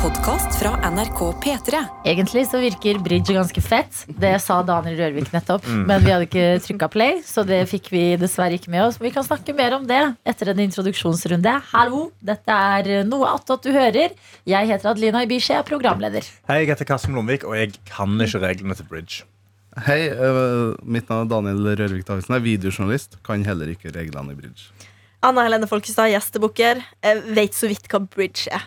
podkast fra NRK P3. Egentlig så virker bridge ganske fett. Det sa Daniel Rørvik nettopp. Men vi hadde ikke trykka play, så det fikk vi dessverre ikke med oss. Men vi kan snakke mer om det etter en introduksjonsrunde. Hallo, dette er Noe attåt du hører. Jeg heter Adelina Ibishi, jeg er programleder. Hei, jeg heter Karsten Blomvik, og jeg kan ikke reglene til bridge. Hei, øh, mitt navn er Daniel Rørvik Davidsen. Jeg er videojournalist. Kan heller ikke reglene i bridge. Anna Helene Folkestad, gjestebukker. Veit vet så vidt hva bridge er.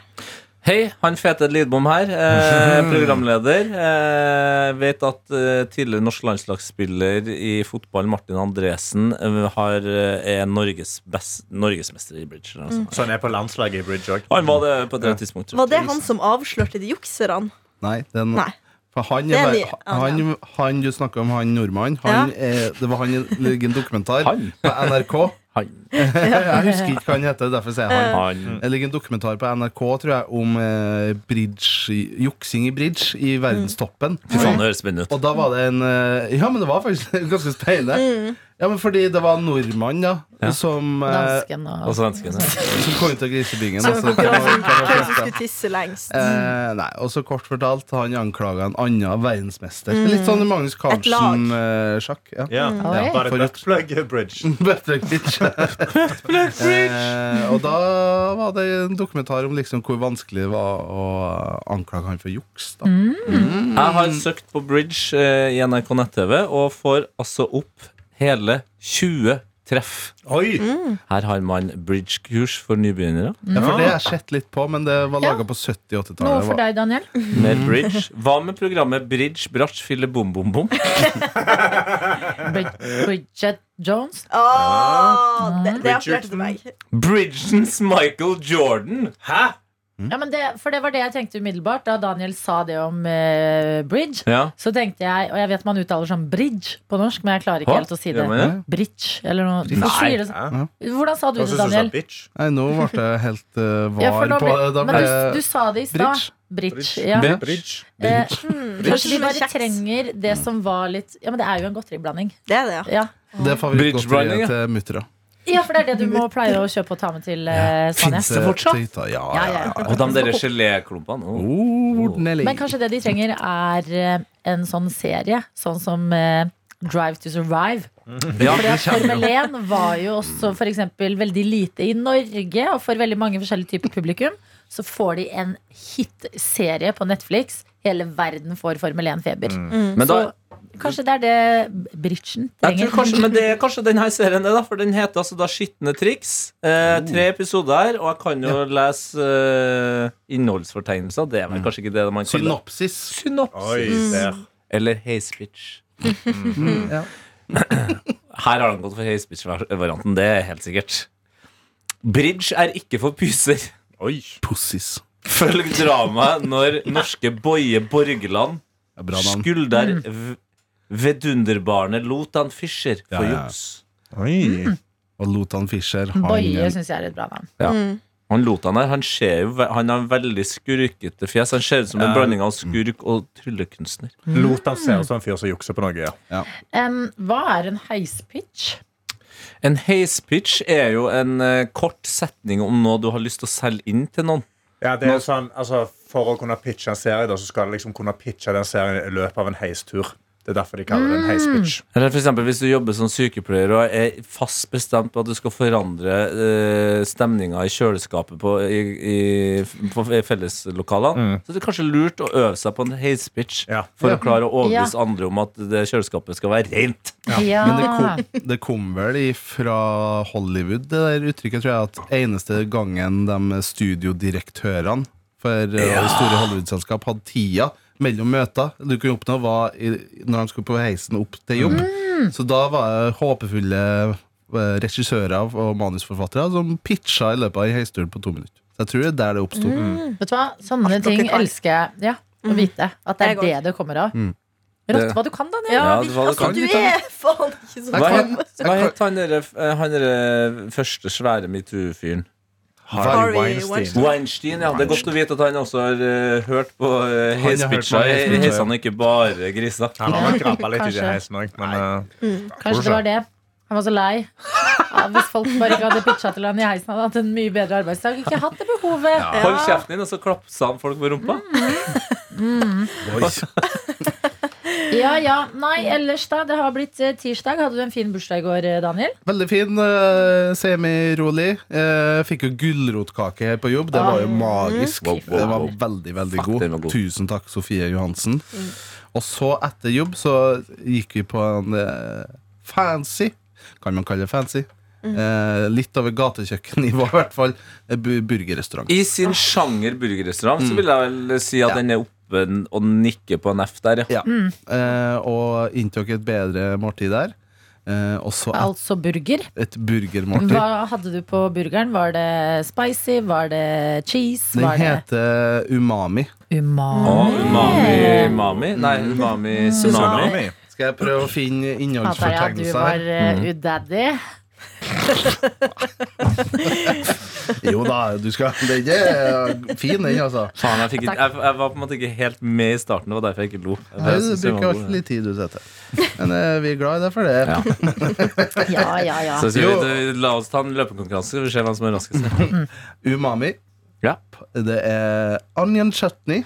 Hei, han fete Lidbom her. Eh, programleder. Eh, vet at eh, tidligere norsk landslagsspiller i fotball, Martin Andresen, eh, har, eh, er Norges best, norgesmester i bridge. Altså. Mm. Så han er på landslaget i bridge òg. Han var det på det tidspunktet. Var det han som avslørte de jukserne? Nei, det er no Nei. For han, bare- han, han du snakker om, han nordmannen, er, det var han i en dokumentar Han. på NRK. Han. Jeg husker ikke hva han heter, derfor sier jeg han. han. Det ligger en dokumentar på NRK tror jeg, om eh, bridge, juksing i bridge i verdenstoppen. Fy faen, det høres spennende ut. Og da var det en eh, Ja, men det var faktisk ganske spennende. Ja, men Fordi det var en nordmann da Ja. som, eh, Dansken Og og svenskene. som kom ut av grisebingen. Som altså, skulle tisse lengst. Eh, nei, og så kort fortalt, han anklaga en annen verdensmester. Litt sånn Magnus. Carlsen-sjakk. ja. Ja. Oi. Bare For- buttplug bridge. Buttplug Bridge. eh, og da var det en dokumentar om liksom hvor vanskelig det var å anklage han for juks. Da. Jeg har søkt på bridge eh, i NRK nett-TV og får altså opp hele 20 treff. Oi! Her har man bridge-kurs for nybegynnere. Ja, for det har jeg sett litt på, men det var Ja. laga på 70- og Noe 80-tallet. for deg, Daniel? Med bridge. Hva med programmet Bridge, Bratch, Fille, Bom, Bom, Bom? Brid- Bridget Jones? Åh, det, det appellerte til meg. Bridgens Michael Jordan. Hæ? Ja, men det, for det var det jeg tenkte umiddelbart da Daniel sa det om eh, bridge. Ja. Så tenkte jeg, og jeg vet man uttaler sånn bridge på norsk, men jeg klarer ikke Hå? helt å si det. Ja? Bridge, eller noe. Nei. Hvorfor sier det sånn? Hæ? Hvordan sa du Hva det, syns du sa Daniel? Nei, nå ble jeg helt uh, var Ja, for nå på ble, men du, du sa det i stad. Bridge. Bridge. Ja. Bridge. Eh, Hmm, kanskje vi bare trenger det som var litt Ja, men det er jo en godteriblanding. Det er det, ja. Ja. Det er favorittgodteriet til muttera. Ja, for det er det du må pleie å kjøpe og ta med til uh, Spania. Fins det fortsatt? Ja, Ja, ja. Og de der geléklumpene. Oh. Oh, Men kanskje det de trenger, er eh, en sånn serie, sånn som eh, Drive to Survive. Ja, Fordi at Formel 1 var jo også for eksempel veldig lite i Norge, og for veldig mange forskjellige typer publikum. Så får de en hitserie på Netflix. Hele verden får Formel 1-feber. Men da, kanskje det er det Bridgen jeg trenger. tror kanskje, men det er kanskje denne serien, det, da, for den heter altså da Skitne triks. Eh, tre episoder her, og jeg kan jo lese eh, innholdsfortegnelser. Det er vel kanskje ikke det man kaller Synopsis. Synopsis. Oi, der. Eller Hayspeech. Ja. Her har de gått for Hayspeech-varianten, det er helt sikkert. Bridge er ikke for pyser. Oi. Pussis. Følg dramaet når norske Boje Borgeland Ja, skulder v- vidunderbarnet Lotan Fischer for Ja, ja. juks. Oi. Og Lotan Fischer. Han, Boje syns jeg er et bra navn. Ja. Han Lotan her, han ser jo Han har veldig skurkete fjes. Han ser ut som en blanding av skurk og tryllekunstner. Lotan ser ut som en fyr som jukser på noe. ja Um, hva er en heispitch? En heispitch er jo en uh, kort setning om noe du har lyst til å selge inn til noen. Ja, det er sånn, altså For å kunne pitche en serie, da, så skal du liksom kunne pitche den serien i løpet av en heistur. Det er derfor de kaller det en heispitch. Eller for eksempel hvis du jobber som sykepleier og er fast bestemt på at du skal forandre uh, stemninga i kjøleskapet på, i, i, på felleslokalene, så det er kanskje lurt å øve seg på en heispitch Ja. for å klare å overbevise Ja. andre om at det kjøleskapet skal være rent. Ja. Men det kom, det kom vel fra Hollywood, det der uttrykket, tror jeg, at eneste gangen de studiodirektørene for ja. store Hollywood-selskap hadde tida mellom møter du kunne oppnå, var i, når de skulle på heisen opp til jobb. Så da var det håpefulle eh, regissører og manusforfattere som pitcha i løpet av en heisturen på to minutter. Så jeg tror det er der det oppsto. Vet du hva? Sånne Alt ting elsker jeg ja, å vite. At det er det det kommer av. Mm. Rått hva du kan, Daniel. Ja, Ja, det altså, kan du er faen ikke så Hva het, hva han eh, han derre første svære metoo-fyren? Harvey Weinstein. Weinstein. Weinstein, ja. Det er godt å vite at han også har uh, hørt på uh, heispitcha i heisene, ikke bare griser. Han har nok krabba litt i heisen òg, men eh, Kanskje det var det. Han var så lei Ja, hvis folk bare ikke hadde pitcha til han i heisen, hadde han hatt en mye bedre arbeidsdag. Ikke hatt det behovet. Hold kjeften din, og så klapsa han folk på rumpa. Oi. Ja, ja. Nei, ellers da. Det har blitt eh, tirsdag. Hadde du en fin bursdag i går, eh, Daniel? Veldig fin, uh, semirolig. Uh, fikk jo gulrotkake her på jobb. Det var jo magisk. Wow, wow, Det var wow. veldig, veldig Fuck, god. var god. Tusen takk, Sofie Johansen. Og så, etter jobb, så gikk vi på en eh, fancy Kan man kalle det fancy? Eh, litt over gatekjøkkennivå, i hvert fall. eh, Burgerrestaurant. I sin sjanger burgerrestaurant så vil jeg vel si at Ja. den er oppe og nikker på en F der, ja. Ja. Eh, og inntok et bedre måltid der. Eh, også et, Altså burger. et burgermåltid. Hva hadde du på burgeren? Var det spicy? Var det cheese? Den Var det heter umami. umami? Oh, umami mami? Nei, umami tsunami. Skal jeg prøve å finne innholdsfortegnelser? ja, du var uh, udaddy. Jo da, du skal Den er fin, den, altså. Faen, jeg, fikk ikke, jeg, jeg var på en måte ikke helt med i starten. Det var derfor jeg ikke lo. Jeg Nei, Du bruker alltid litt tid, du setter. Men eh, vi er glad i deg for det. Ja. Ja, ja, ja. Så vi, la oss ta en løpekonkurranse. Vi ser hvem som er raskest. Umami. Ja. Det er onion chutney.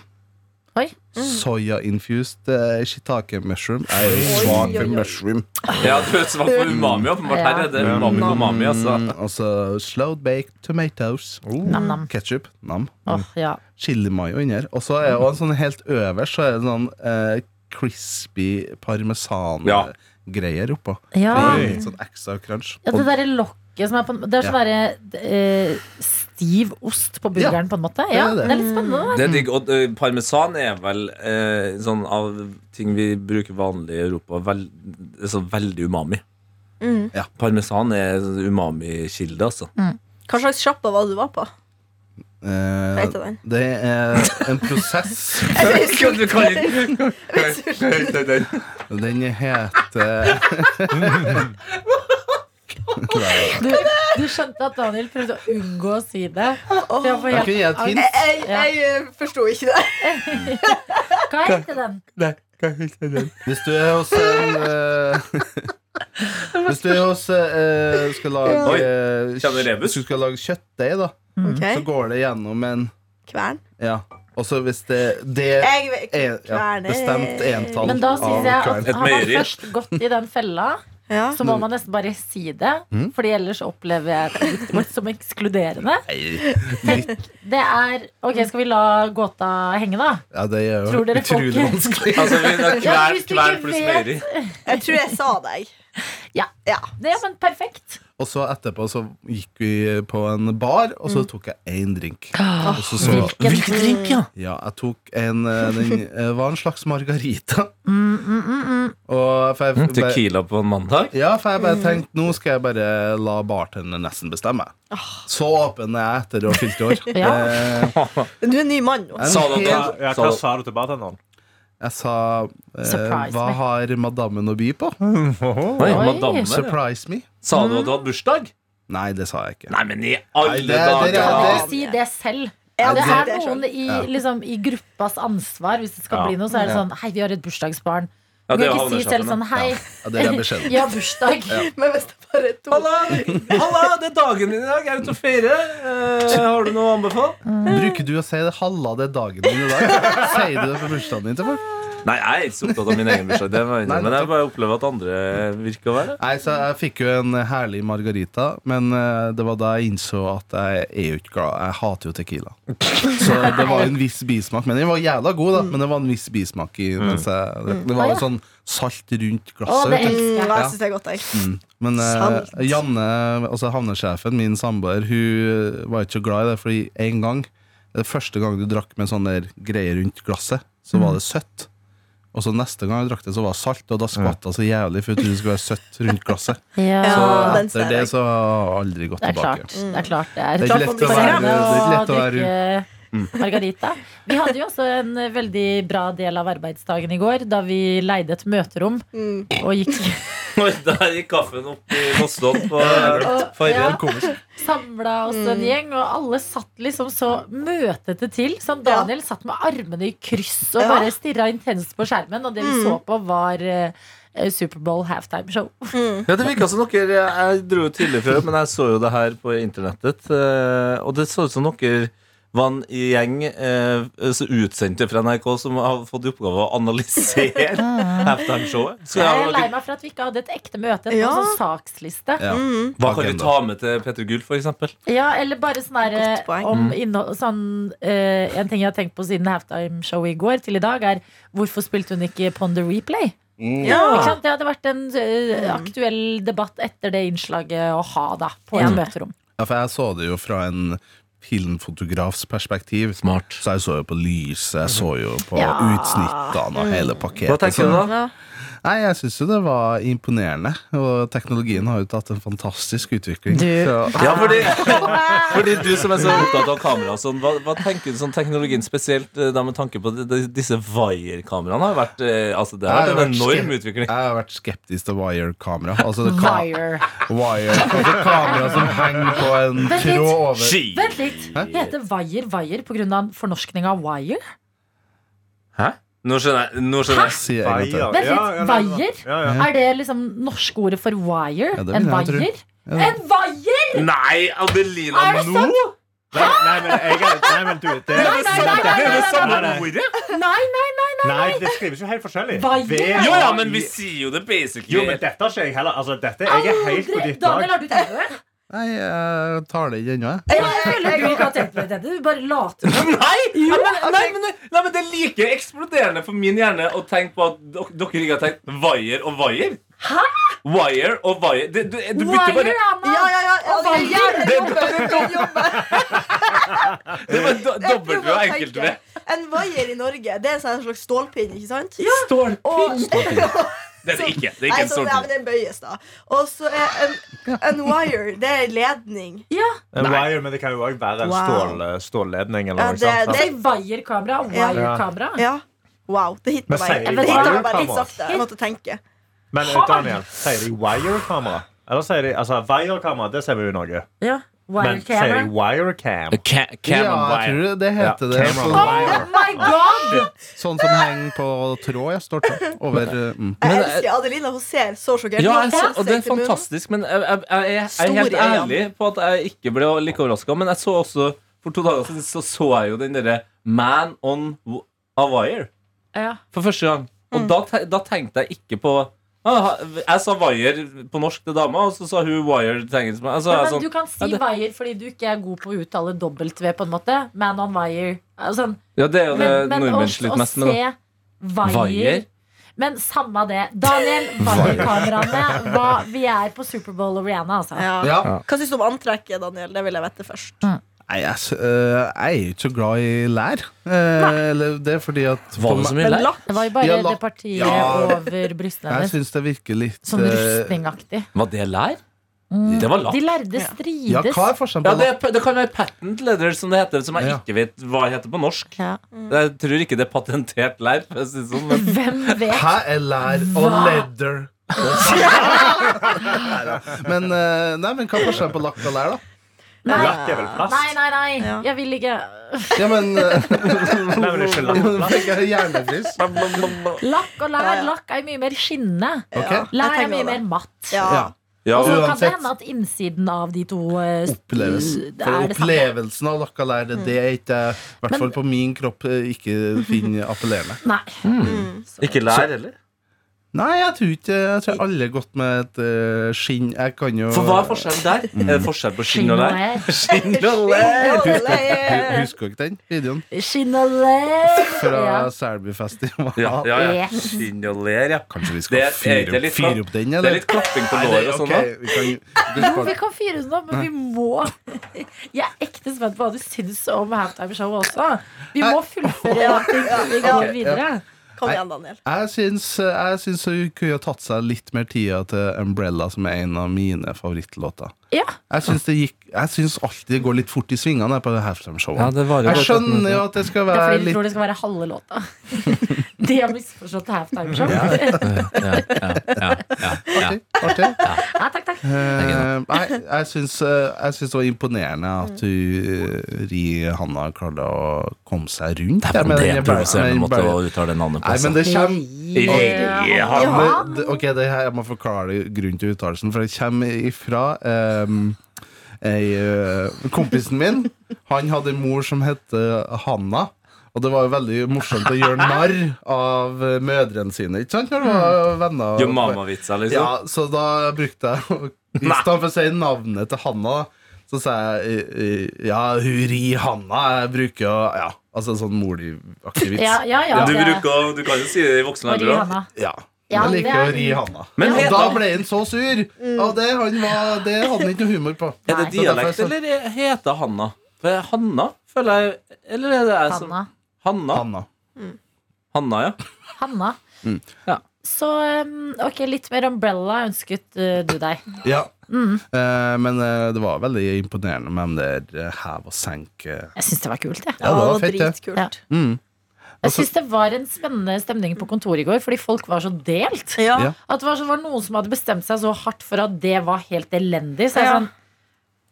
Soya-infused uh, shiitake mushroom. Jeg er jo svak for mushroom. Ja, du er svak for umami, åpenbart. Her er det umami umami, altså. Mm, og så slow baked tomatoes. Nam-nam. Ketchup. Nam. Oh, ja. Chilimayo mayo her. Og så er det sånn helt øverst Så er det sånn uh, crispy Ja. parmesan-greier oppå. Ja. Det litt sånn ekstra crunch. ja, det derre lokket som er på Det er sånn derre eh, stiv ost på burgeren, på en måte. Ja, det er det. litt spennende. Det er digg. Og eh, parmesan er vel eh, sånn av ting vi bruker vanlig i Europa, vel, så veldig umami. Mm. Parmesan er umami-kilde, altså. Hva slags sjappa var det du var på? Eh, Vet du den? det er en prosess. Du kan ikke Den heter Du, du skjønte at Daniel prøvde å unngå å si det. For jeg får Jeg helt kunne gi et hint. angst. Jeg, jeg, jeg forsto ikke det. Hva heter den? Hvis du er hos en eh, Hvis du er hos eh, skal lage Oi, eh, kjenner du rebus? Hvis du skal lage kjøttdeig, da, Ok, så går det gjennom en Kvern. Ja. Og så hvis det, det Jeg er ja, bestemt entall Men da syns jeg at Et har meieri. først gått i den fella, Ja. så må man nesten bare si det. Fordi ellers opplever jeg produktet vårt som ekskluderende. Det er Ok, skal vi la gåta henge, da? Ja, det er jo utrolig vanskelig. Altså, vi kvern, hvis du ikke pluss vet- Jeg tror jeg sa deg. Ja. Ja. Det er men perfekt. Og så etterpå så gikk vi på en bar, og så tok jeg én drink. Og så, så, Hvilken drink, ja? ja, jeg tok en eh, Den eh, var en slags margarita. Mm, mm, mm, mm. Og for jeg, Tequila på en mandag? ja, for jeg bare tenkte nå skal jeg bare la bartenderen nesten bestemme. Så åpen er jeg etter å ha fylt år. Ja. Eh, Du er en ny mann Sa du Ja, hva sa du til bartenderen? Jeg sa eh, Hva me. har madammen å by på? Oi, Oi. madammen. Surprise me? Sa du at du hadde bursdag? Nei, det sa jeg ikke. Nei, men i alle det- dager! Du må det- si det selv. Ja, det er er noen i, liksom, i gruppas ansvar. Hvis det skal Ja. bli noe, så er det sånn Hei, vi har et bursdagsbarn. Ja, Du kan ikke si selv sånn Hei, Ja, det er beskjeden. vi har bursdag. Men hvis det bare er to Halla, halla, det er dagen din i dag. Jeg er ute og feirer. Eh, har du noe å anbefale? Bruker du å si det halla det er dagen din i dag? Sier du det på bursdagen din til folk? Nei, jeg er ikke så opptatt av min egen bursdag. Men jeg bare opplever at andre virker å være Nei, så Jeg fikk jo en herlig margarita, men eh, det var da jeg innså at jeg er jo ikke glad. Jeg hater jo Tequila. Så det var en viss bismak. Men den var jævla god, da. Men det var en viss bismak i mens jeg. Det var jo sånn salt rundt glasset. Å, det elsker jeg. jeg. jeg godt, jeg. Men eh, Janne, altså havnesjefen, min samboer, hun var ikke så glad i det, fordi en gang Det første gang du drakk med sånne greier rundt glasset, så var det søtt. Og så neste gang jeg drakk det, så var det salt, og da skvatt det så jævlig, for jeg trodde det skulle være søtt rundt glasset. Ja, Så etter det så har jeg aldri gått det er tilbake. klart. Det er klart det er. Det er ikke lett å være- det er ikke lett å være- Margarita. Vi hadde jo også en veldig bra del av arbeidsdagen i går, da vi leide et møterom Mm. og gikk Der gikk kaffen opp i Mosdon på Farrien. Ja, samla oss en gjeng, og alle satt liksom så møtete til. Sånn Daniel satt med armene i kryss og bare stirra intenst på skjermen, og det vi Mm. så på, var eh, Superbowl halftime show. Ja, det virka som dere Jeg dro jo tidlig før, men jeg så jo det her på internettet. eh, Og det så ut som dere var en gjeng eh, utsendte fra NRK som har fått i oppgave å analysere halftimeshowet. Så Jeg er lei meg for at vi ikke hadde et ekte møte, en Ja. sånn saksliste. Ja. Mm. hva kan vi ta med til Petter Gull, for eksempel? Ja, eller bare sånn her om innhold sånn, eh, En ting jeg har tenkt på siden halftime-showet i går til i dag, er hvorfor spilte hun ikke Ponder Replay? Ikke Ja. sant? Det hadde vært en uh, aktuell debatt etter det innslaget å ha da på et Ja. møterom. Ja, for jeg så det jo fra en filmfotografs perspektiv. Smart. Så jeg så jo på lyset, jeg så jo på Ja. utsnittene og hele pakketet. Hva tenker du Så- da? Nei, jeg syns jo det var imponerende. Og teknologien har jo tatt en fantastisk utvikling. Du- Så, Ja, fordi, fordi du som er så opptatt av kamera, og sånn, hva, hva tenker du sånn teknologien spesielt eh, da med tanke på de, de, disse Wire-kameraene? har vært, eh, altså, Det har vært en enorm utvikling. Jeg har vært skeptisk til wire-kamera. Altså det ka Wire. wire altså kamera som henger på en tråd over Ski! Vent litt. Heter Wire Wire pga. fornorskning av wire? Hæ? Nå skjønner jeg. Nå skjønner jeg. Sier jeg Vent litt, Ja, ja. Er det liksom norske ordet for wire? Ja, det vil en jeg tro. wire? Ja. En vaier?! Nei, Adelina, Er det nå?! sant? Nei, nei, men jeg er Nei, men du det, Nei, nei, nei, nei, nei, Det nei, nei, nei. ordet! Nei, nei, nei! Nei, det skrives jo helt forskjellig. Vaier? V- Jo, ja, men vi sier jo det basically. Jo, men dette har ikke jeg heller. Altså, dette, jeg er helt på Aldri! ditt Daniel, har du tenkt på det? Nei, jeg tar det ikke ennå, jeg. Jeg føler du ikke har tenkt på det. Du bare later som. Nei! Ja, men, nei, men, nei, men det er like eksploderende for min hjerne å tenke på at dere ikke har tenkt wire og wire. Hæ? Wire og wire. Det, du, du bytter bare! Ja, ja, ja. ja, Og det var dobbelt prøver og enkelt. En wire i Norge, det er en sånn slags stålpinn, ikke sant? Stålpinn. Og, Det er det ikke. Det er Nei, ikke en så, ja, men den bøyes, da. Og så er en, en wire, det er ledning. En wire, men det kan jo òg være en Wow. stål, stålledning eller Ja, det- Det er Wire-kamera. Wire-kamera. Ja. Wow, det hitter meg. bare litt wire-kamera? sakte. Jeg måtte tenke. Men eh, Daniel, sier de wire-kamera? Eller sier de altså, wire-kamera? Det ser vi jo i Norge. Ja. Men sier de wire-cam? Cam Ja, jeg wire. tror det heter det. camera Sånn, wire. God! sånn som henger på tråd, ja. Står det. Over mm. Jeg elsker Adelina. Hun ser så sjokkert Ja, jeg, og det er fantastisk, men jeg, jeg, jeg, jeg er helt ærlig på at jeg ikke ble like overraska. Men jeg så også For to dager siden så, så jeg jo den derre Man on a Wire Ja. for første gang. Og Mm. da, da tenkte jeg ikke på Jeg sa wire på norsk til dama, og så sa hun wire til engelsk. Altså, Ja, sånn, du kan si ja, det- wire fordi du ikke er god på å uttale W, på en måte. Man on wire. Altså, ja, det er jo det men men å, nordmenn sliter mest med. da. se wire, Wire? Men samme det. Daniel, Wire-kameraene. Vi er på Superbowl og Rihanna, altså. Ja. Ja. Hva syns du om antrekket, Daniel? Det vil jeg vite først. Nei, jeg, øh, jeg er ikke så glad i lær. Eh, det er fordi at Var det så mye lær? Det var jo bare Ja, det partiet Ja. over brystene Jeg synes det virker litt Sånn eh, rustningaktig. Var det lær? Mm. Det var lakk. De lærde strides. Ja, hva er forskjellen Ja, det, det kan være patent leather, som det heter, som jeg Ja. ikke vet hva heter på norsk. Ja. Jeg tror ikke det er patentert lær. sånn, men Hvem vet? Hva er lær og leather? Men, eh, nei, men hva er forskjellen på lakk og lær, da? Nei, Lakk er vel plast? nei, nei. nei. Ja. Jeg vil ikke. Ja, men Nei, men ikke lakk. Nå fikk jeg hjernefrys. Lakk og lær. Lakk er mye mer skinnende. Okay. Lær er mye mer matt. Ja. Ja. ja, Og så kan det hende at innsiden av de to eh, Oppleves. For er det samme. opplevelsen av lakk og lær, det er ikke i hvert fall på min kropp, eh, ikke finner appellerende. Nei. Mm. Ikke lær heller? Nei, jeg tror ikke Jeg tror alle er godt med et eh, skinn. Jeg kan jo For hva er forskjellen der? Er det forskjell på skinn og lær? Skinn og lær! Hu- Husker du ikke den videoen? Skinn og lær. Fra Ja. Ja, ja, ja. Yes. Skinn og lær, ja. Kanskje vi Det skal er- er fyre ikke opp, fyre opp den, Det er litt klapping på låret og sånn. da. vi kan, vi Jo, kan vi kan fyre den opp, men vi må Jeg er ekte spent på hva du syns om halftime-showet også. Vi må fullføre det vi går videre. Kom igjen, Daniel. Jeg syns, jeg syns hun kunne ha tatt seg litt mer tida til Umbrella, som er en av mine favorittlåter. Ja. Jeg syns det gikk Jeg syns alltid det går litt fort i svingene på det halftime-showet. Ja, det var jo jeg skjønner jo at det skal være Det er fordi du litt tror det skal være halve låta. De har misforstått halftime-show. Ja, ja, ja, ja, ja. artig. artig. Ja, takk, takk. Eh, nei, jeg syns, eh, jeg syns det var imponerende at hun eh, Ri-Hanna klarte å komme seg rundt. Det er med det provoserende den måte å uttale det navnet på. Nei, men det kommer Ok, det her, jeg må forklare grunnen til uttalelsen, for det kommer ifra um, ei, eh, Kompisen min Han hadde en mor som het Hanna. Og det var jo veldig morsomt å gjøre narr av mødrene sine. Ikke sant? Når det var venner Gjør mamavitser, liksom. Ja, så da brukte jeg I stedet for å si navnet til Hanna, så sa jeg ja, hun ri Hanna. Jeg bruker å Ja, altså sånn morlig-aktig vits. Ja, ja, ja. Du, bruker, du kan jo si det i voksen alder òg. Hanna. Ja. Ja, jeg liker er- å ri Hanna. Men og da ble han så sur! Og det, han var, det hadde han ikke noe humor på. Er det dialekt, Så eller heter Hanna? For Hanna føler jeg Eller er det jeg som Hanna. Hanna? Hanna. Hanna, ja. Hanna. Mm. Ja. Så um, ok, litt mer Umbrella ønsket uh, du deg. Ja. Mm. Uh, men uh, det var veldig imponerende med den der eh, hev og senk. Jeg syns det var kult, jeg. Ja, det var fett, dritkult. Ja. Mm. Jeg syns det var en spennende stemning på kontoret i går, fordi folk var så delt. Ja. At det var, så, var noen som hadde bestemt seg så hardt for at det var helt elendig. Så jeg Ja. sånn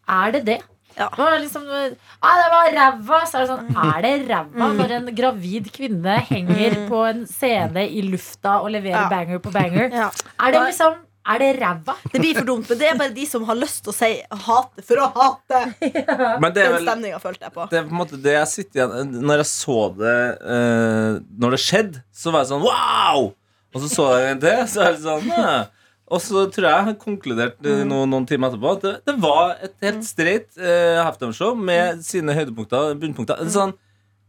Er det det? Ja. Det var liksom ah, Det var ræva! Så er det sånn Er det ræva Mm. når en gravid kvinne henger på en scene i lufta og leverer Ja. banger på banger? Ja. Er det liksom Er det ræva? Det blir for dumt, men det er bare de som har lyst til å si hate for å hate. ja. det er Den vel stemninga følte jeg på. det er på en måte det jeg sitter igjen Når jeg så det uh, Når det skjedde, så var jeg sånn wow! Og så så jeg det, så er det sånn «Hæ». Og så tror jeg jeg konkluderte Mm. noen, noen timer etterpå at det, det var et helt streit uh, halftime-show med sine høydepunkter og bunnpunkter. Er Sånn,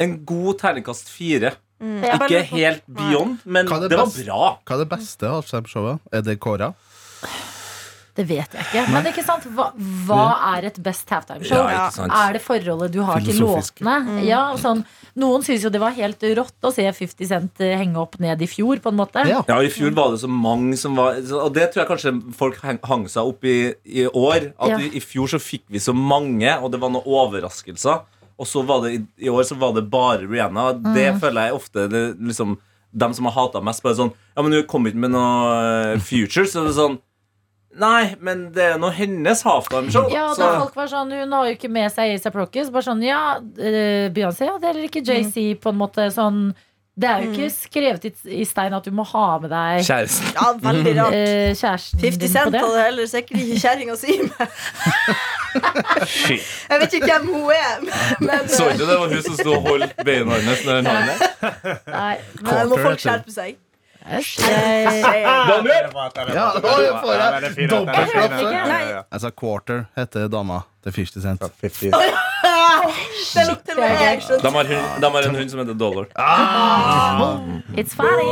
en god terningkast fire. Mm. Ikke helt beyond, men det det var best- bra. Hva er det beste halftime-showet? Er det Kåra? Det vet jeg ikke. Men ikke sant? Hva, hva er et best halftime-show? Ja. Er det forholdet du har til låtene? låtene? Ja, sånn, noen syns jo det var helt rått å se 50 Cent eh, henge opp ned i fjor, på en måte. Ja. Ja, I fjor var det så mange som var Og det tror jeg kanskje folk hang seg opp i i år. At Ja. i, i fjor så fikk vi så mange, og det var noen overraskelser. Og så var det i, i år så var det bare Rihanna. Det Mm. føler jeg ofte det, liksom, Dem som har hata mest, bare sånn Ja, men hun kom ikke med noe eh, future, så det er sånn Nei, men det er nå hennes halftime-show. Ja, da folk var sånn Hun har jo ikke med seg ASAP Rocky. Så bare sånn, ja, eh, Beyoncé, ja, det er ikke JC, på en måte. Sånn Det er jo ikke skrevet i, i stein at du må ha med deg Kjæresten. Ja, veldig rart. eh, kjæresten 50 din på Cent det. hadde heller sikkert ikke kjerringa si med. Jeg vet ikke hvem hun er, men Så ikke det var hun som sto og holdt beina hennes når hun hang der? Nei, men nå må folk skjerpe seg. Jeg, Daniel! Ja, får. Altså, Quarter heter dama til 50 Cent. Det lukter. De har, de har en hund som heter Dollar. It's funny.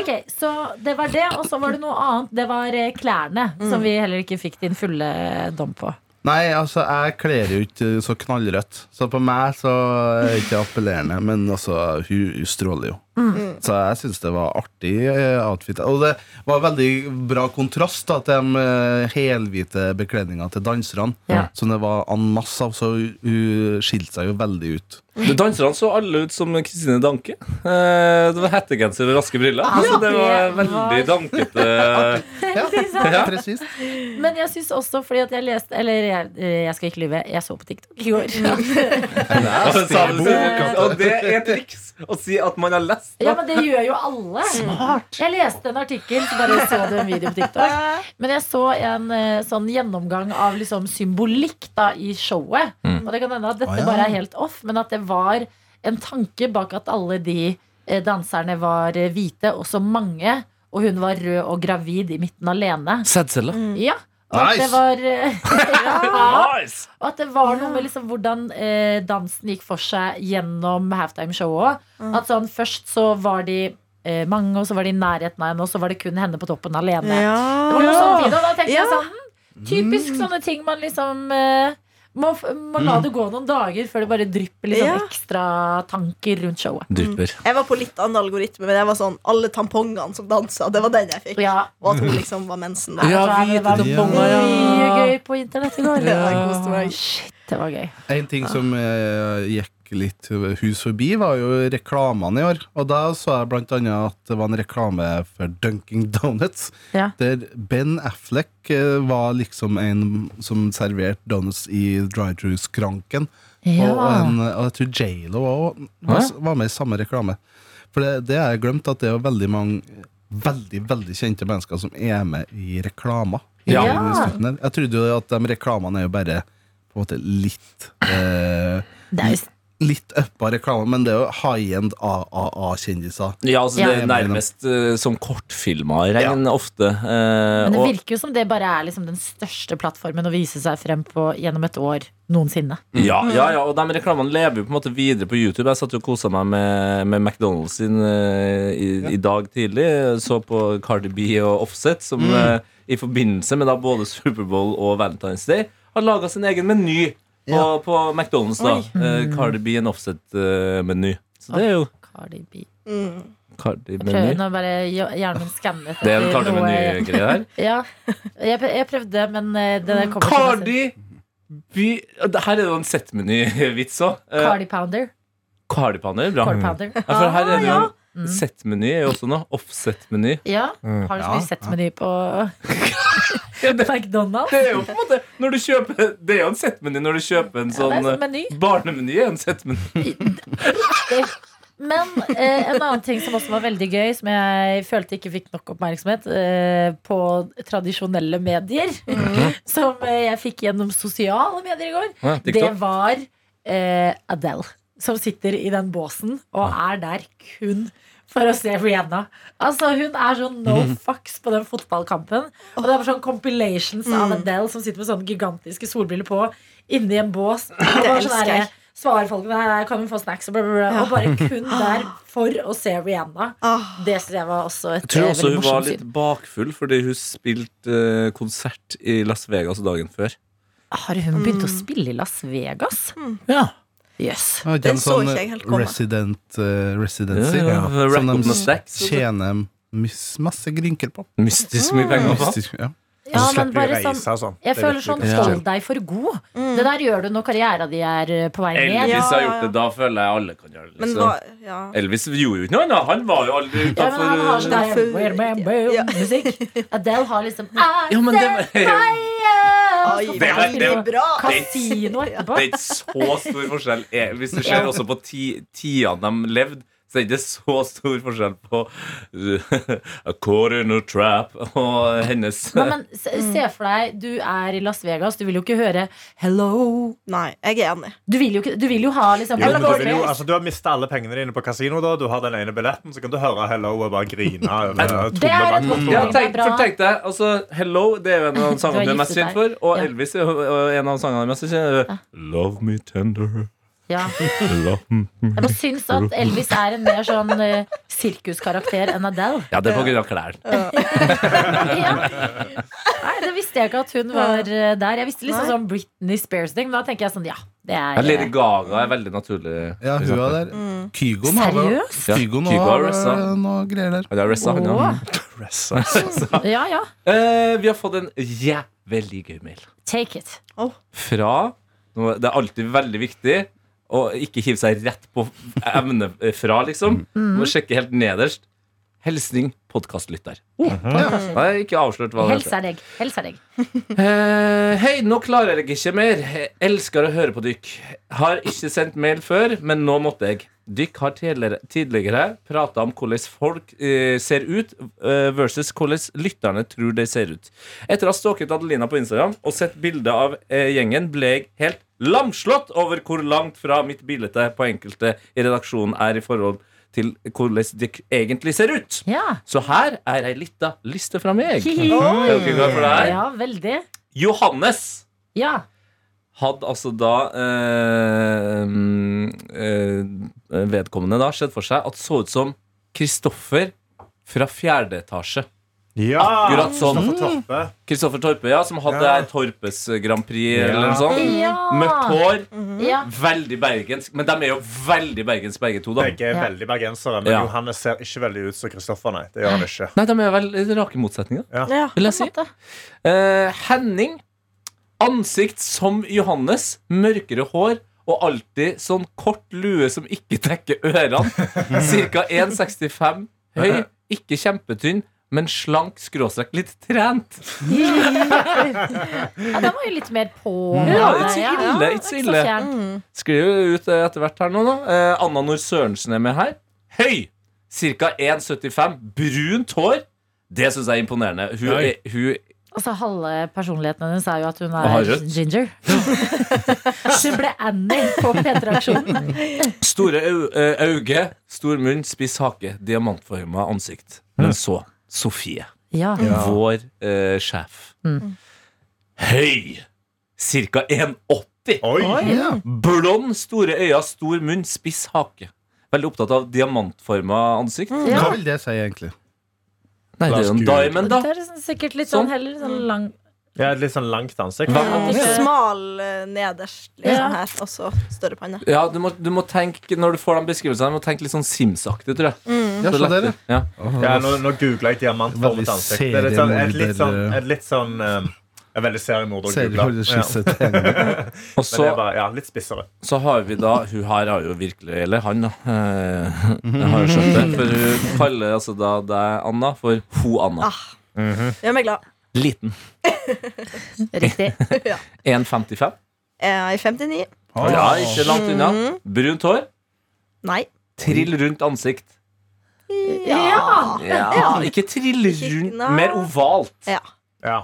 Ok, Så det var det, og så var det noe annet. Det var eh, klærne, som vi heller ikke fikk din fulle dom på. Nei, altså, jeg kler jo ikke så knallrødt. Så på meg så er det ikke appellerende. Men altså, hun, hun stråler jo. Så jeg syns det var artig eh, outfit. Og det var veldig bra kontrast da, til de eh, helhvite bekledningene til danserne. Ja. Som det var en masse av, så hun- skilte seg jo veldig ut. Danserne så alle ut som Kristine Danke. Eh, det var hettegenser og raske briller. så det var veldig dankete. Ja, presist. Men jeg syns også, fordi at jeg leste Eller jeg, jeg skal ikke lyve, jeg så på TikTok i går. Og så Og det er triks å si at man har lest. Ja, men det gjør jo alle. Jeg leste en artikkel, så bare så du en video på TikTok. Men jeg så en eh, sånn gjennomgang av liksom symbolikk da i showet. Og det kan hende at dette Å, ja. bare er helt off, men at det var en tanke bak at alle de eh, danserne var eh, hvite, og så mange. Og hun var rød og gravid i midten alene. Sædceller. Ja. Og at Nice. var eh, ja, Nice! og at det var noe med liksom hvordan eh, dansen gikk for seg gjennom halftime-showet. At sånn først så var de eh, mange, og så var de i nærheten av henne, og så var det kun henne på toppen alene. Det var noe det, og da tenkte jeg sånn hm, Typisk sånne ting man liksom eh, Må, man la det gå noen dager før det bare drypper litt sånn ekstra tanker rundt showet. Drypper. Jeg var på litt annen algoritme, men jeg var sånn alle tampongene som dansa. Det var den jeg fikk. Ja, Og at hun liksom var mensen. Ja, det det var ja. mye gøy på internett i går. Ja, jeg koste meg. Shit, det var gøy. En ting som eh, gikk litt hus forbi, var jo reklamene i år. Og da så jeg blant annet at det var en reklame for Dunking Donuts. Ja. Der Ben Affleck eh, var liksom en som serverte donuts i drive-thru-skranken. Og, Ja. en, og jeg tror J.Lo òg var, var med i samme reklame. For det, det har jeg glemt, at det er veldig mange veldig veldig kjente mennesker som er med i reklamer. Ja. Jeg trodde jo at de reklamene er jo bare på en måte litt eh, Det er jo Litt uppa reklame, men det er jo high-end AAA-kjendiser. Ja, altså Ja. Det er nærmest uh, som kortfilmer regn ofte. Uh, Men det og, virker jo som det bare er liksom den største plattformen å vise seg frem på gjennom et år noensinne. ja, ja, ja, og de reklamene lever jo på en måte videre på YouTube. Jeg satt jo og kosa meg med, med McDonald's sin uh, i, i dag tidlig. Så på Cardi B og Offset, som eh, i forbindelse med da både Superbowl og Valentine's Day har laga sin egen meny på, Ja. på McDonald's. da uh, Cardi B en Offset-meny. Så det er jo Cardi B. Mm. Cardi prøver nå bare hj- hjernen min skanner Det er en Cardi Meny-greie her. Ja, jeg, jeg prøvde, men eh, det der kommer Cardi By... Her er det jo en settmeny-vits òg. Cardi Pounder. Cardi Pounder, bra. Cardi Pounder. Ja, for her er det jo En Settmeny er jo også noe. Offset-meny. Ja, har du så Ja, mye settmeny på McDonald's? det er jo på en måte Når du kjøper Det er jo en settmeny når du kjøper en sånn sånn eh. Barnemeny er en settmeny. Men eh, en annen ting som også var veldig gøy, som jeg følte ikke fikk nok oppmerksomhet eh, på tradisjonelle medier, som eh, jeg fikk gjennom sosiale medier i går, Ja, det var eh, Adele. Som sitter i den båsen og er der kun for å se Rihanna. Altså Hun er sånn no fucks på den fotballkampen. Og det er sånn compilations av Adele som sitter med sånne gigantiske solbriller på inni en bås. Og bare sånn der, Svarer folk nei, kan vi få snacks? Og, bla, bla, bla, og bare kun der for å se Rihanna. Ah, Det synes jeg var også et Jeg tror eh, også hun var litt bakfull fordi hun spilte eh, konsert i Las Vegas dagen før. Har hun begynt å spille i Las Vegas? Ja, Jøss. Ja, Den en så sånn ikke jeg helt komme. resident, uh, residency Ja, ja, som de stacks, tjener masse grynker på. Mystisk mye penger på. Mystisk, ja. Ja, så men bare reise sånn sånn. Jeg er føler sånn. Hold deg for god. Det der gjør du når karrieren din er eh, på vei ned. Elvis Ja, har gjort det, da føler jeg alle kan gjøre det. liksom. hva ja. Elvis gjorde jo ikke noe annet. Han var jo aldri utafor ja, for, bam, Ja. musikk. Adele har liksom Ja, set det var- Oi, Skal Det er, det bra. Kasino etterpå. Det er ikke så stor forskjell eh, Hvis du ser også på ti, tidene de levde Så det er ikke så stor forskjell på A quarter in a trap Og hennes Nei, men se, for deg, du er i Las Vegas. Du vil jo ikke høre 'hello'. Nei, jeg er enig. Du vil jo, ikke, du vil jo ha liksom Jo, du, vil jo, altså, du har mista alle pengene dine på kasino. da Du har den ene billetten, så kan du høre 'hello' og bare grine. over Det er et godt ja, tenk, for tenk deg altså, Hello, det er jo en av sangene du er mest kjent for Og Ja. Elvis er en av sangene du er mest kjent for Love me tender Ja. Jeg bare syns at Elvis er en mer sånn eh, sirkuskarakter enn Adele. Ja, det er på grunn av klær Ja. Nei, det visste jeg ikke at hun var eh, der. Jeg visste liksom Nei. sånn Britney Spears-ting. Men da tenker jeg sånn, ja, det ja, er Lady eh, Gaga er veldig naturlig Ja, hun er der. Kygoen har vel- Seriøst? Ja, Kygoen Kygo har har ressa. vel noe greier der. Han er ressa, han, ja. Åh. Ja, ja. Eh, Vi har fått en jævlig gøy mail Take it. fra nå- Det er alltid veldig viktig å ikke hive seg rett på evne fra, liksom. Mm. Må sjekke helt nederst. Hilsning podkastlytter. Oh, Jeg har ikke avslørt hva det Helsa deg. Helsa deg. Eh, hei, nå klarer jeg ikke mer. Jeg elsker å høre på dykk. Har ikke sendt mail før, men nå måtte jeg. Dykk har tidligere, tidligere prata om hvordan folk eh, ser ut, eh, versus hvordan lytterne tror de ser ut. Etter å ha stalket Adelina på Instagram og sett bilde av eh, gjengen, ble jeg helt lamslått over hvor langt fra mitt bilde på enkelte i redaksjonen er i forhold til hvordan det egentlig ser ut. Ja. Så her er ei lita liste fra meg. Er dere for det her? Ja, veldig. Johannes Ja. hadde altså da øh, øh, vedkommende da sett for seg at så ut som Kristoffer fra fjerde etasje. Ja, Akkurat sånn. Kristoffer Torpe. Ja, som hadde Ja. Torpes Grand Prix Ja. eller noe sånt. Ja. Mørkt hår, Ja. veldig bergensk. Men de er jo veldig bergensk, begge to. da Begge er Ja. veldig bergensere, men Ja. Johannes ser ikke veldig ut som Kristoffer. Nei, det gjør han ikke. Nei, de er vel rake motsetninger, Ja. vil jeg si. Eh, Henning. Ansikt som Johannes. Mørkere hår. Og alltid sånn kort lue som ikke dekker ørene. Ca. 1,65 høy. Ikke kjempetynn, men slank, skråstrek, litt trent. Ja, den var jo litt mer på. Ja, ikke så Ja, ille, ja, ikke så ille. Skriver ut eh, etter hvert her nå, da. Eh, Anna Nord Sørensen er med her. Høy! Ca. 1,75. Brunt hår. Det syns jeg er imponerende. Hun, er, hun Altså, Halve personligheten hennes er jo at hun er ginger. Hun ble Annie på P3-aksjonen. Store au- eh, øyne, stor munn, spiss hake, diamantforma ansikt. Men så Sofie, Ja. vår eh, sjef. Høy! Cirka 1,80. Oi! Blond, store øyne, stor munn, spiss hake. Veldig opptatt av diamantforma ansikt. Ja. Hva vil det si, egentlig? Nei, det er jo en diamond, da. Det er liksom sikkert litt Sånn. sånn heller sånn lang Ja, litt sånn langt ansikt. Litt Smal eh, nederst, liksom Ja. her, og så større panne. Ja, du må, du må tenke, Når du får de beskrivelsene, du må tenke litt sånn Sims-aktig, tror jeg. Ja, Så lett- ja. Ja, nå, nå googler jeg diamantformet ansikt. Det er litt sånn, et litt sånn, et litt sånn um, Jeg er veldig seriemorder. Ja. Og Men det så, er bare, ja, litt spissere. så har vi da Hun her har jo virkelig Eller han, da. eh, Jeg har jo skjønt det. For hun kaller altså da deg, Anna, for ho Anna. Gjør meg glad. Liten. Riktig. 1,55. Jeg er 59. Ja, ikke langt unna. Brunt hår. Nei. Trill rundt ansikt. Ja! Ja, ikke trill rundt, mer ovalt. Ja. Ja.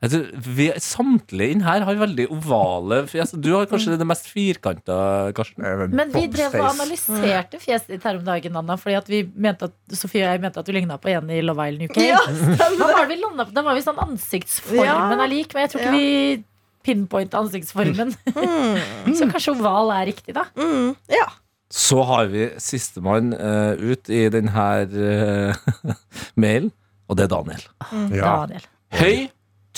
Tror vi, samtlige inn her har veldig ovale fjes. Du har kanskje det mest firkanta, Karsten. Men vi drev og analyserte fjeset ditt her om dagen, Anna. Fordi at vi mente at Sofie og jeg mente at du ligna på en i Love Island UK. Ja, da, var vi landet? Da var vi sånn ansiktsformen Ja. er lik, men jeg tror ikke Ja. vi pinpointa ansiktsformen. Så kanskje oval er riktig, da. Mm, ja. Så har vi sistemann uh, ut i denne uh, mailen, og det er Daniel. Ja. Daniel. Høy,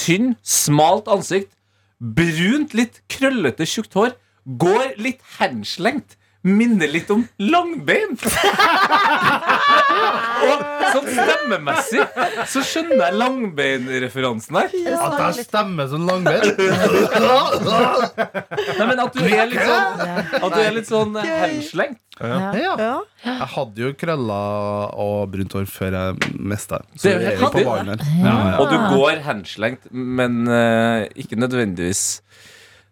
tynn, smalt ansikt, brunt, litt krøllete, tjukt hår, går litt henslengt. Minner litt om langbein. og sånn stemmemessig så skjønner jeg langbeinreferansen her. At jeg stemmer som langbein? Nei, men At du er litt sånn, at du er litt sånn henslengt. Ja. Ja. ja. Jeg hadde jo krøller og brunt hår før jeg mista det. Så er jo jeg er på riktig. her. Ja, ja. Og du går henslengt, men uh, ikke nødvendigvis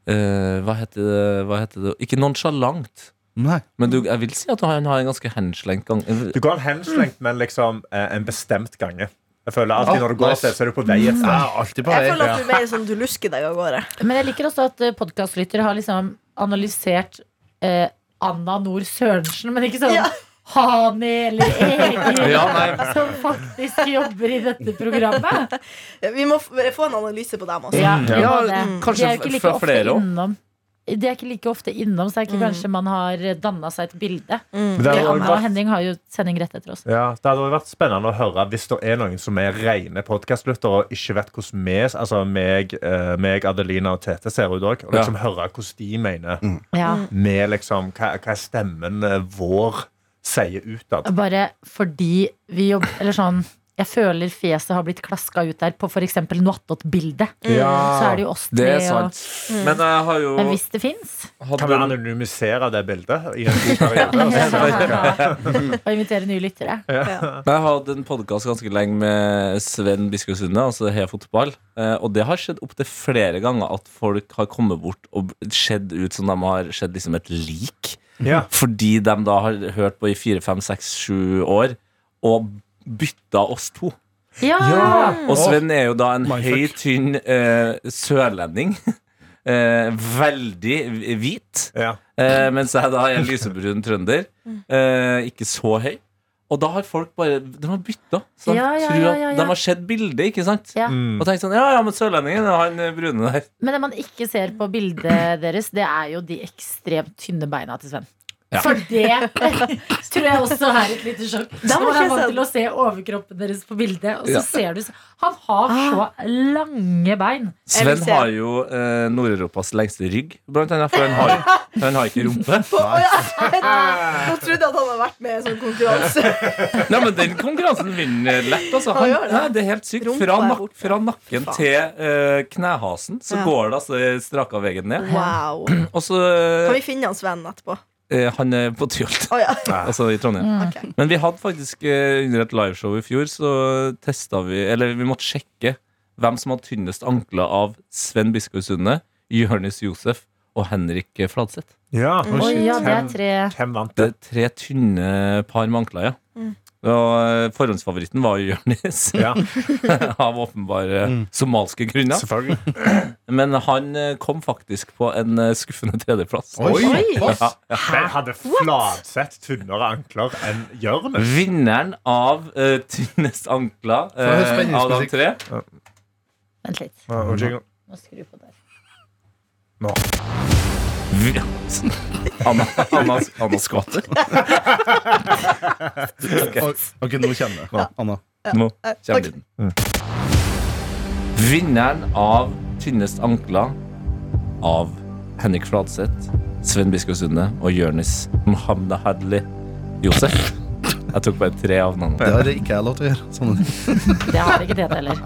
uh, hva, heter det, hva heter det? Ikke nonsjalant. Nei. Men du, jeg vil si at han har en ganske henslengt gang. Du går henslengt, men liksom eh, en bestemt gange. Jeg føler alltid Når du går et sted, så er du på vei et sted. alltid på Jeg føler at du er mer sånn du lusker deg av gårde. Men jeg liker også at podkastlyttere har liksom analysert eh, Anna Nord Sørensen, men ikke sånn Ja. Hani eller Egil, Ja, som faktisk jobber i dette programmet. Vi må f- få en analyse på dem også. Ja, må Ja, kanskje De er jo ikke like ofte innom. De er ikke like ofte innom, så er ikke kanskje man har danna seg et bilde. Mm. det Anna også og vært- Henning har jo sending rett etter oss. Ja, Det hadde vært spennende å høre hvis det er noen som er rene podkastlyttere og ikke vet hvordan vi, altså meg, eh, meg Adelina og Tete ser ut òg. Og liksom høre hvordan de mener Ja. med liksom, hva, hva er stemmen eh, vår sier utad. Bare fordi vi jobber Eller sånn jeg føler fjeset har blitt klaska ut der på f.eks. noe attåt-bildet. Så er det jo oss Det tre. sant. Og, mm. Men jeg har jo men hvis det fins, Kan vi anonymisere det bildet i en periode? og invitere nye lyttere. Jeg har hatt en podkast ganske lenge med Sven Biskov Sunde, altså Heia Fotball. Eh, Og det har skjedd opptil flere ganger at folk har kommet bort og sett ut som de har sett liksom et lik. Ja. Fordi de da har hørt på i fire, fem, seks, sju år og bytta oss to. Ja! Og Sven er jo da en Mindfuck. høy, tynn eh, sørlending. Eh, veldig hvit. Ja. Eh, mens jeg da er en lysebrun trønder. Eh, ikke så høy. Og da har folk bare De har bytta. Så de, Ja, ja, tror ja, at ja, ja. de har sett bildet, ikke sant? Ja. Mm. Og tenkt sånn Ja, ja, men sørlendingen han eh, brune der. Men det man ikke ser på bildet deres, det er jo de ekstremt tynne beina til Sven. Ja. For det tror jeg også er et lite sjokk. Da må jeg vant se- til å se overkroppen deres på bildet, og så Ja. ser du Han har så lange bein. Sven har jo eh, Nord-Europas lengste rygg, blant annet, for han har, han har ikke rumpe. På, ja. Nå trodde jeg at han hadde vært med i en sånn konkurranse. Nei, men Den konkurransen vinner lett. Altså. Han nei, det er helt sykt. Fra, nak fra nakken Faen. til eh, knehasen så Ja. går det altså straka veien ned. Wow. Og så Kan vi finne han Sven etterpå? Eh, Han er på Tyholt, Oh, ja. altså i Trondheim. Mm. Okay. Men vi hadde faktisk eh, under et liveshow i fjor, så testa vi Eller vi måtte sjekke hvem som hadde tynnest ankler av Sven Biskov Sunde, Jonis Josef og Henrik Fladseth. Ja. oh, ja, det er tre hvem vant Det det? er tre tynne par med ankler, ja. Mm. Og eh, forhåndsfavoritten var Jonis, Ja, av åpenbare somalske grunner. selvfølgelig. Men han eh, kom faktisk på en eh, skuffende tredjeplass. Oi! Oi. Ja, ja. Men hadde Fladseth tynnere ankler enn Jonis? Vinneren av uh, tynnest ankler uh, av de tre Vent litt. Ja, og jingle. Må skru på der. Nå. Anna, Anna, Anna skvatter. Ok, ok, nå kjenner jeg. Anna. Nå kommer lyden. den. Vinneren av tynnest ankler av Henrik Fladseth, Sven Biskov Sunde og Jonis Mohammed Hadli Josef. Jeg tok bare tre av navnene. Det har ikke jeg lov til å gjøre. Sånn. Det har ikke Tete heller.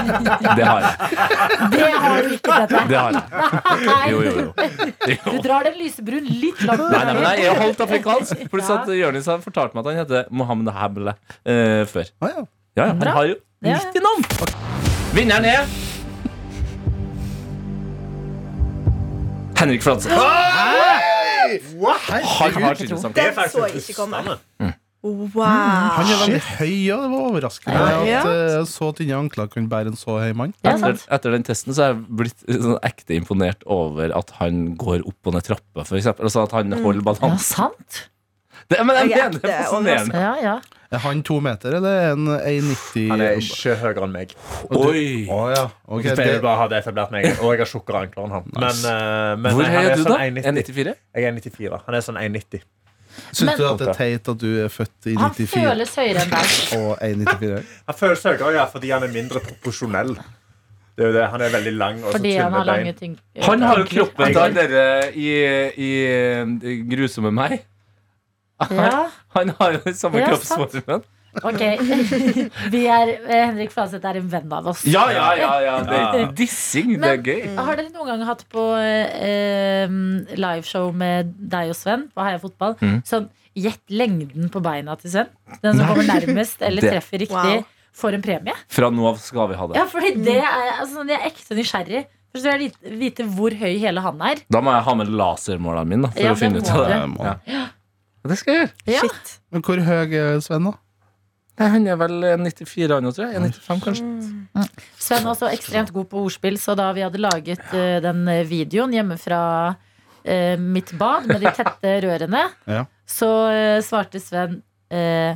Det har jeg. Det har du ikke, Tete. Det har jeg. Jo, jo, jo. Du drar den lysebrun litt langt Nei, nei, men jeg holdt afrikansk. Pluss at Jonis har fortalt meg at han heter Mohammed Hable uh, før. Ah, ja. Ja, ja, han har jo. 90 navn! Vinneren er Henrik Fladseth. Han har tydeligvis Det er Den så jeg ikke komme. rystende. Wow. Han er veldig høy, og det var overraskende Ja. at eh, så tynne ankler kan bære en så høy mann. Ja, Etter, etter den testen så er jeg blitt sånn ekte imponert over at han går opp og ned trappa, eksempel. Altså at han holder Ja, sant. Det, men jeg Jeg er mener det er fascinerende. Ja, ja. Er han to meter, eller er han 1,90? Han er ikke høyere enn meg. Oi! Å ja. okay, Jeg det, pleier bare hadde etablert meg Og jeg har tjukkere ankler enn han. Men, eh, men Hvor høy er du, sånn da? 1,94? Jeg er 1,94. Han er sånn 1,90. Syns du at det er teit at du er født i Han 94 føles høyere enn deg. og 1,94? Han føles høyere ja, fordi han er mindre proporsjonell. Det er jo det. Han er veldig lang og så Fordi han tynne har lange bein. ting. Han har jo kroppen til dere i, i, i Grusomme meg. Ja, Han har jo samme Ja, kroppsformen. Ok. Vi er, eh, Henrik Fladseth er en venn av oss. Ja, ja, ja, ja. Det er dissing. Det er Men- gøy. Har dere noen gang hatt på eh, liveshow med deg og Sven på Heia Fotball? Mm. Sånn gjett lengden på beina til Sven. Den som kommer nærmest eller Det- treffer riktig, Wow. får en premie. Fra nå av skal vi ha det. Ja, fordi det er, altså, Jeg er ekte nysgjerrig. Først vil jeg vite- vite hvor høy hele han er. Da må jeg ha med lasermåleren min. Da, for Ja, å finne ut av det. Ja. Det skal jeg gjøre. Ja. Shit. Men hvor høy er Sven, da? Nei, Han er vel 94 år nå, tror jeg. 95, kanskje. Sven var også ekstremt god på ordspill, så da vi hadde laget eh, den videoen hjemme fra eh, mitt bad med de tette rørene, Ja. så eh, svarte Sven uh,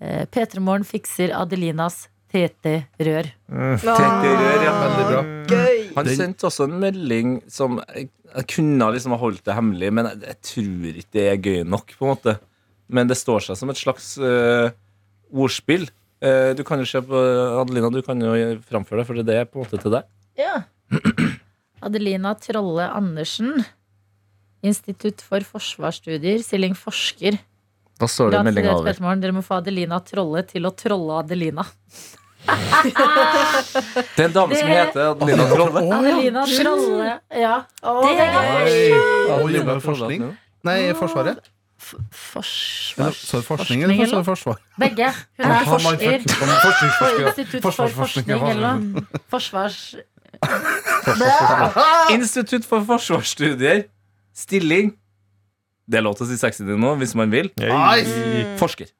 P3 Morgen fikser Adelinas TT-rør. Rør, ja. Veldig bra. Gøy. Han sendte også en melding som jeg, kunne liksom ha holdt det hemmelig, men jeg, jeg tror ikke det er gøy nok. på en måte Men det står seg som et slags eh, ordspill. Eh, du kan jo se på Adelina, du kan jo framføre det, for det er på en måte til deg. Ja. Adelina Trolle Andersen. Institutt for forsvarsstudier, Silling forsker. Da står det meldinga over. Dere må få Adelina Trolle til å trolle Adelina. Det er en dame som heter Adelina Trolle. Adelina Trolle. Ja. Å, Det er gøy. Hun jobber med forskning? Nei, Forsvaret? Forsvars... så forskning, eller er forsvar? Begge. Hun er forsker på Institutt for Forsvarsforskning, forskning eller. Forsvars... Institutt for forsvarsstudier. Stilling. Det er lov til å si 60 nå, hvis man vil. Forsker.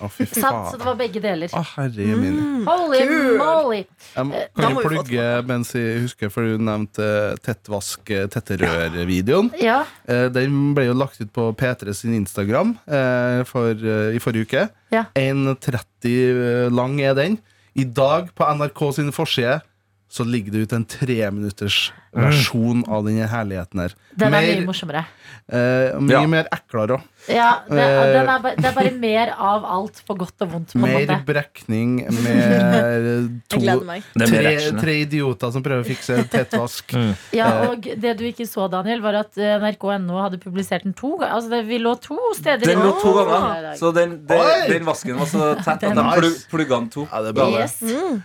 Å, fy Sant, så det var begge deler. Å, herre min. Holy Kul. moly! Jeg må- Eh, da Kan må jeg vi få plugge mens jeg husker, for du nevnte eh, tettvask, eh, tetterør-videoen. Ja, Eh, Den ble jo lagt ut på P3 sin Instagram eh, for, eh, i forrige uke. Ja. 1,30 lang er den. I dag, på NRK sin forside, så ligger det ut en treminutters versjon av denne herligheten her. Den er mye morsommere. eh, mye Ja. mer eklere òg. Ja, det, Eh. er, bare, det er bare mer av alt på godt og vondt. På Mer måte. brekning med to mer tre, tre idioter som prøver å fikse tettvask. Ja, Eh. og det du ikke så, Daniel, var at eh, nrk.no hadde publisert den to ganger. Altså, vi lå to steder. Den lå to ganger. Så den, den, den vasken var så tett at de Nice. plugga den to. Ja, det er bra. Yes.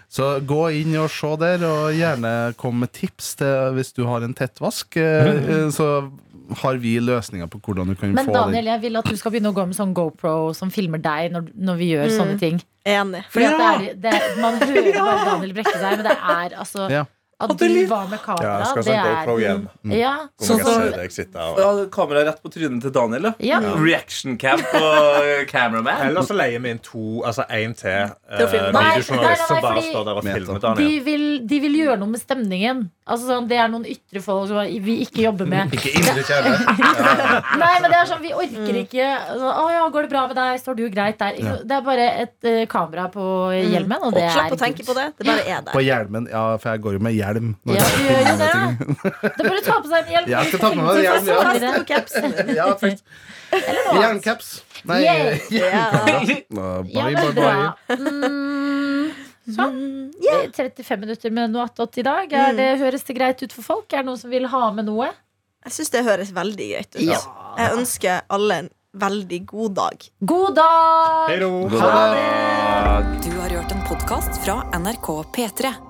Så gå inn og se der, og gjerne kom med tips til hvis du har en tettvask. Mm. Så har vi løsninger på hvordan du kan Men få Daniel, den. jeg vil at du skal begynne å gå med sånn GoPro som filmer deg når, når vi gjør sånne ting. Enig. Fordi at det er, det Man hører bare Daniel brekke seg, men det er altså Ja. At du var med Ja, kamera, jeg skal det sånn er GoPro hjem. Ja, Sånn som- Ja, Kamera rett på trynet til Daniel. Da. ja. Reaction cam på cameraman. Eller så leier vi inn to, altså én til nei, videojournalist som bare står der og filmer filmer De Daniel. vil, de vil gjøre noe med stemningen. Altså sånn, Det er noen ytre folk som vi ikke jobber med. Ikke indre kjærlighet. Nei, men det er sånn, Vi orker ikke Så, Å ja, Går det bra med deg? Står du greit der? Ja. Det er bare et uh, kamera på hjelmen, og det er Slapp å tenke på det. Det bare er På hjelmen. Ja, for jeg går jo med hjelm. når Ja, du gjør jo det. Det er bare å ta på seg en hjelm. Jeg skal ta på meg hjelm, ja. Eller noe Ja, først. Jerncaps. Nei, Yay. hjelmkamera. Ja, Bye, bye, bye. Mm, sånn. Mm, yeah. 35 minutter med noe attåt i dag. Er det, høres det greit ut for folk? Er det noen som vil ha med noe? Jeg syns det høres veldig greit ut. Ja. Jeg ønsker alle en veldig god dag. God dag! God dag. Du har hørt en podkast fra NRK P3.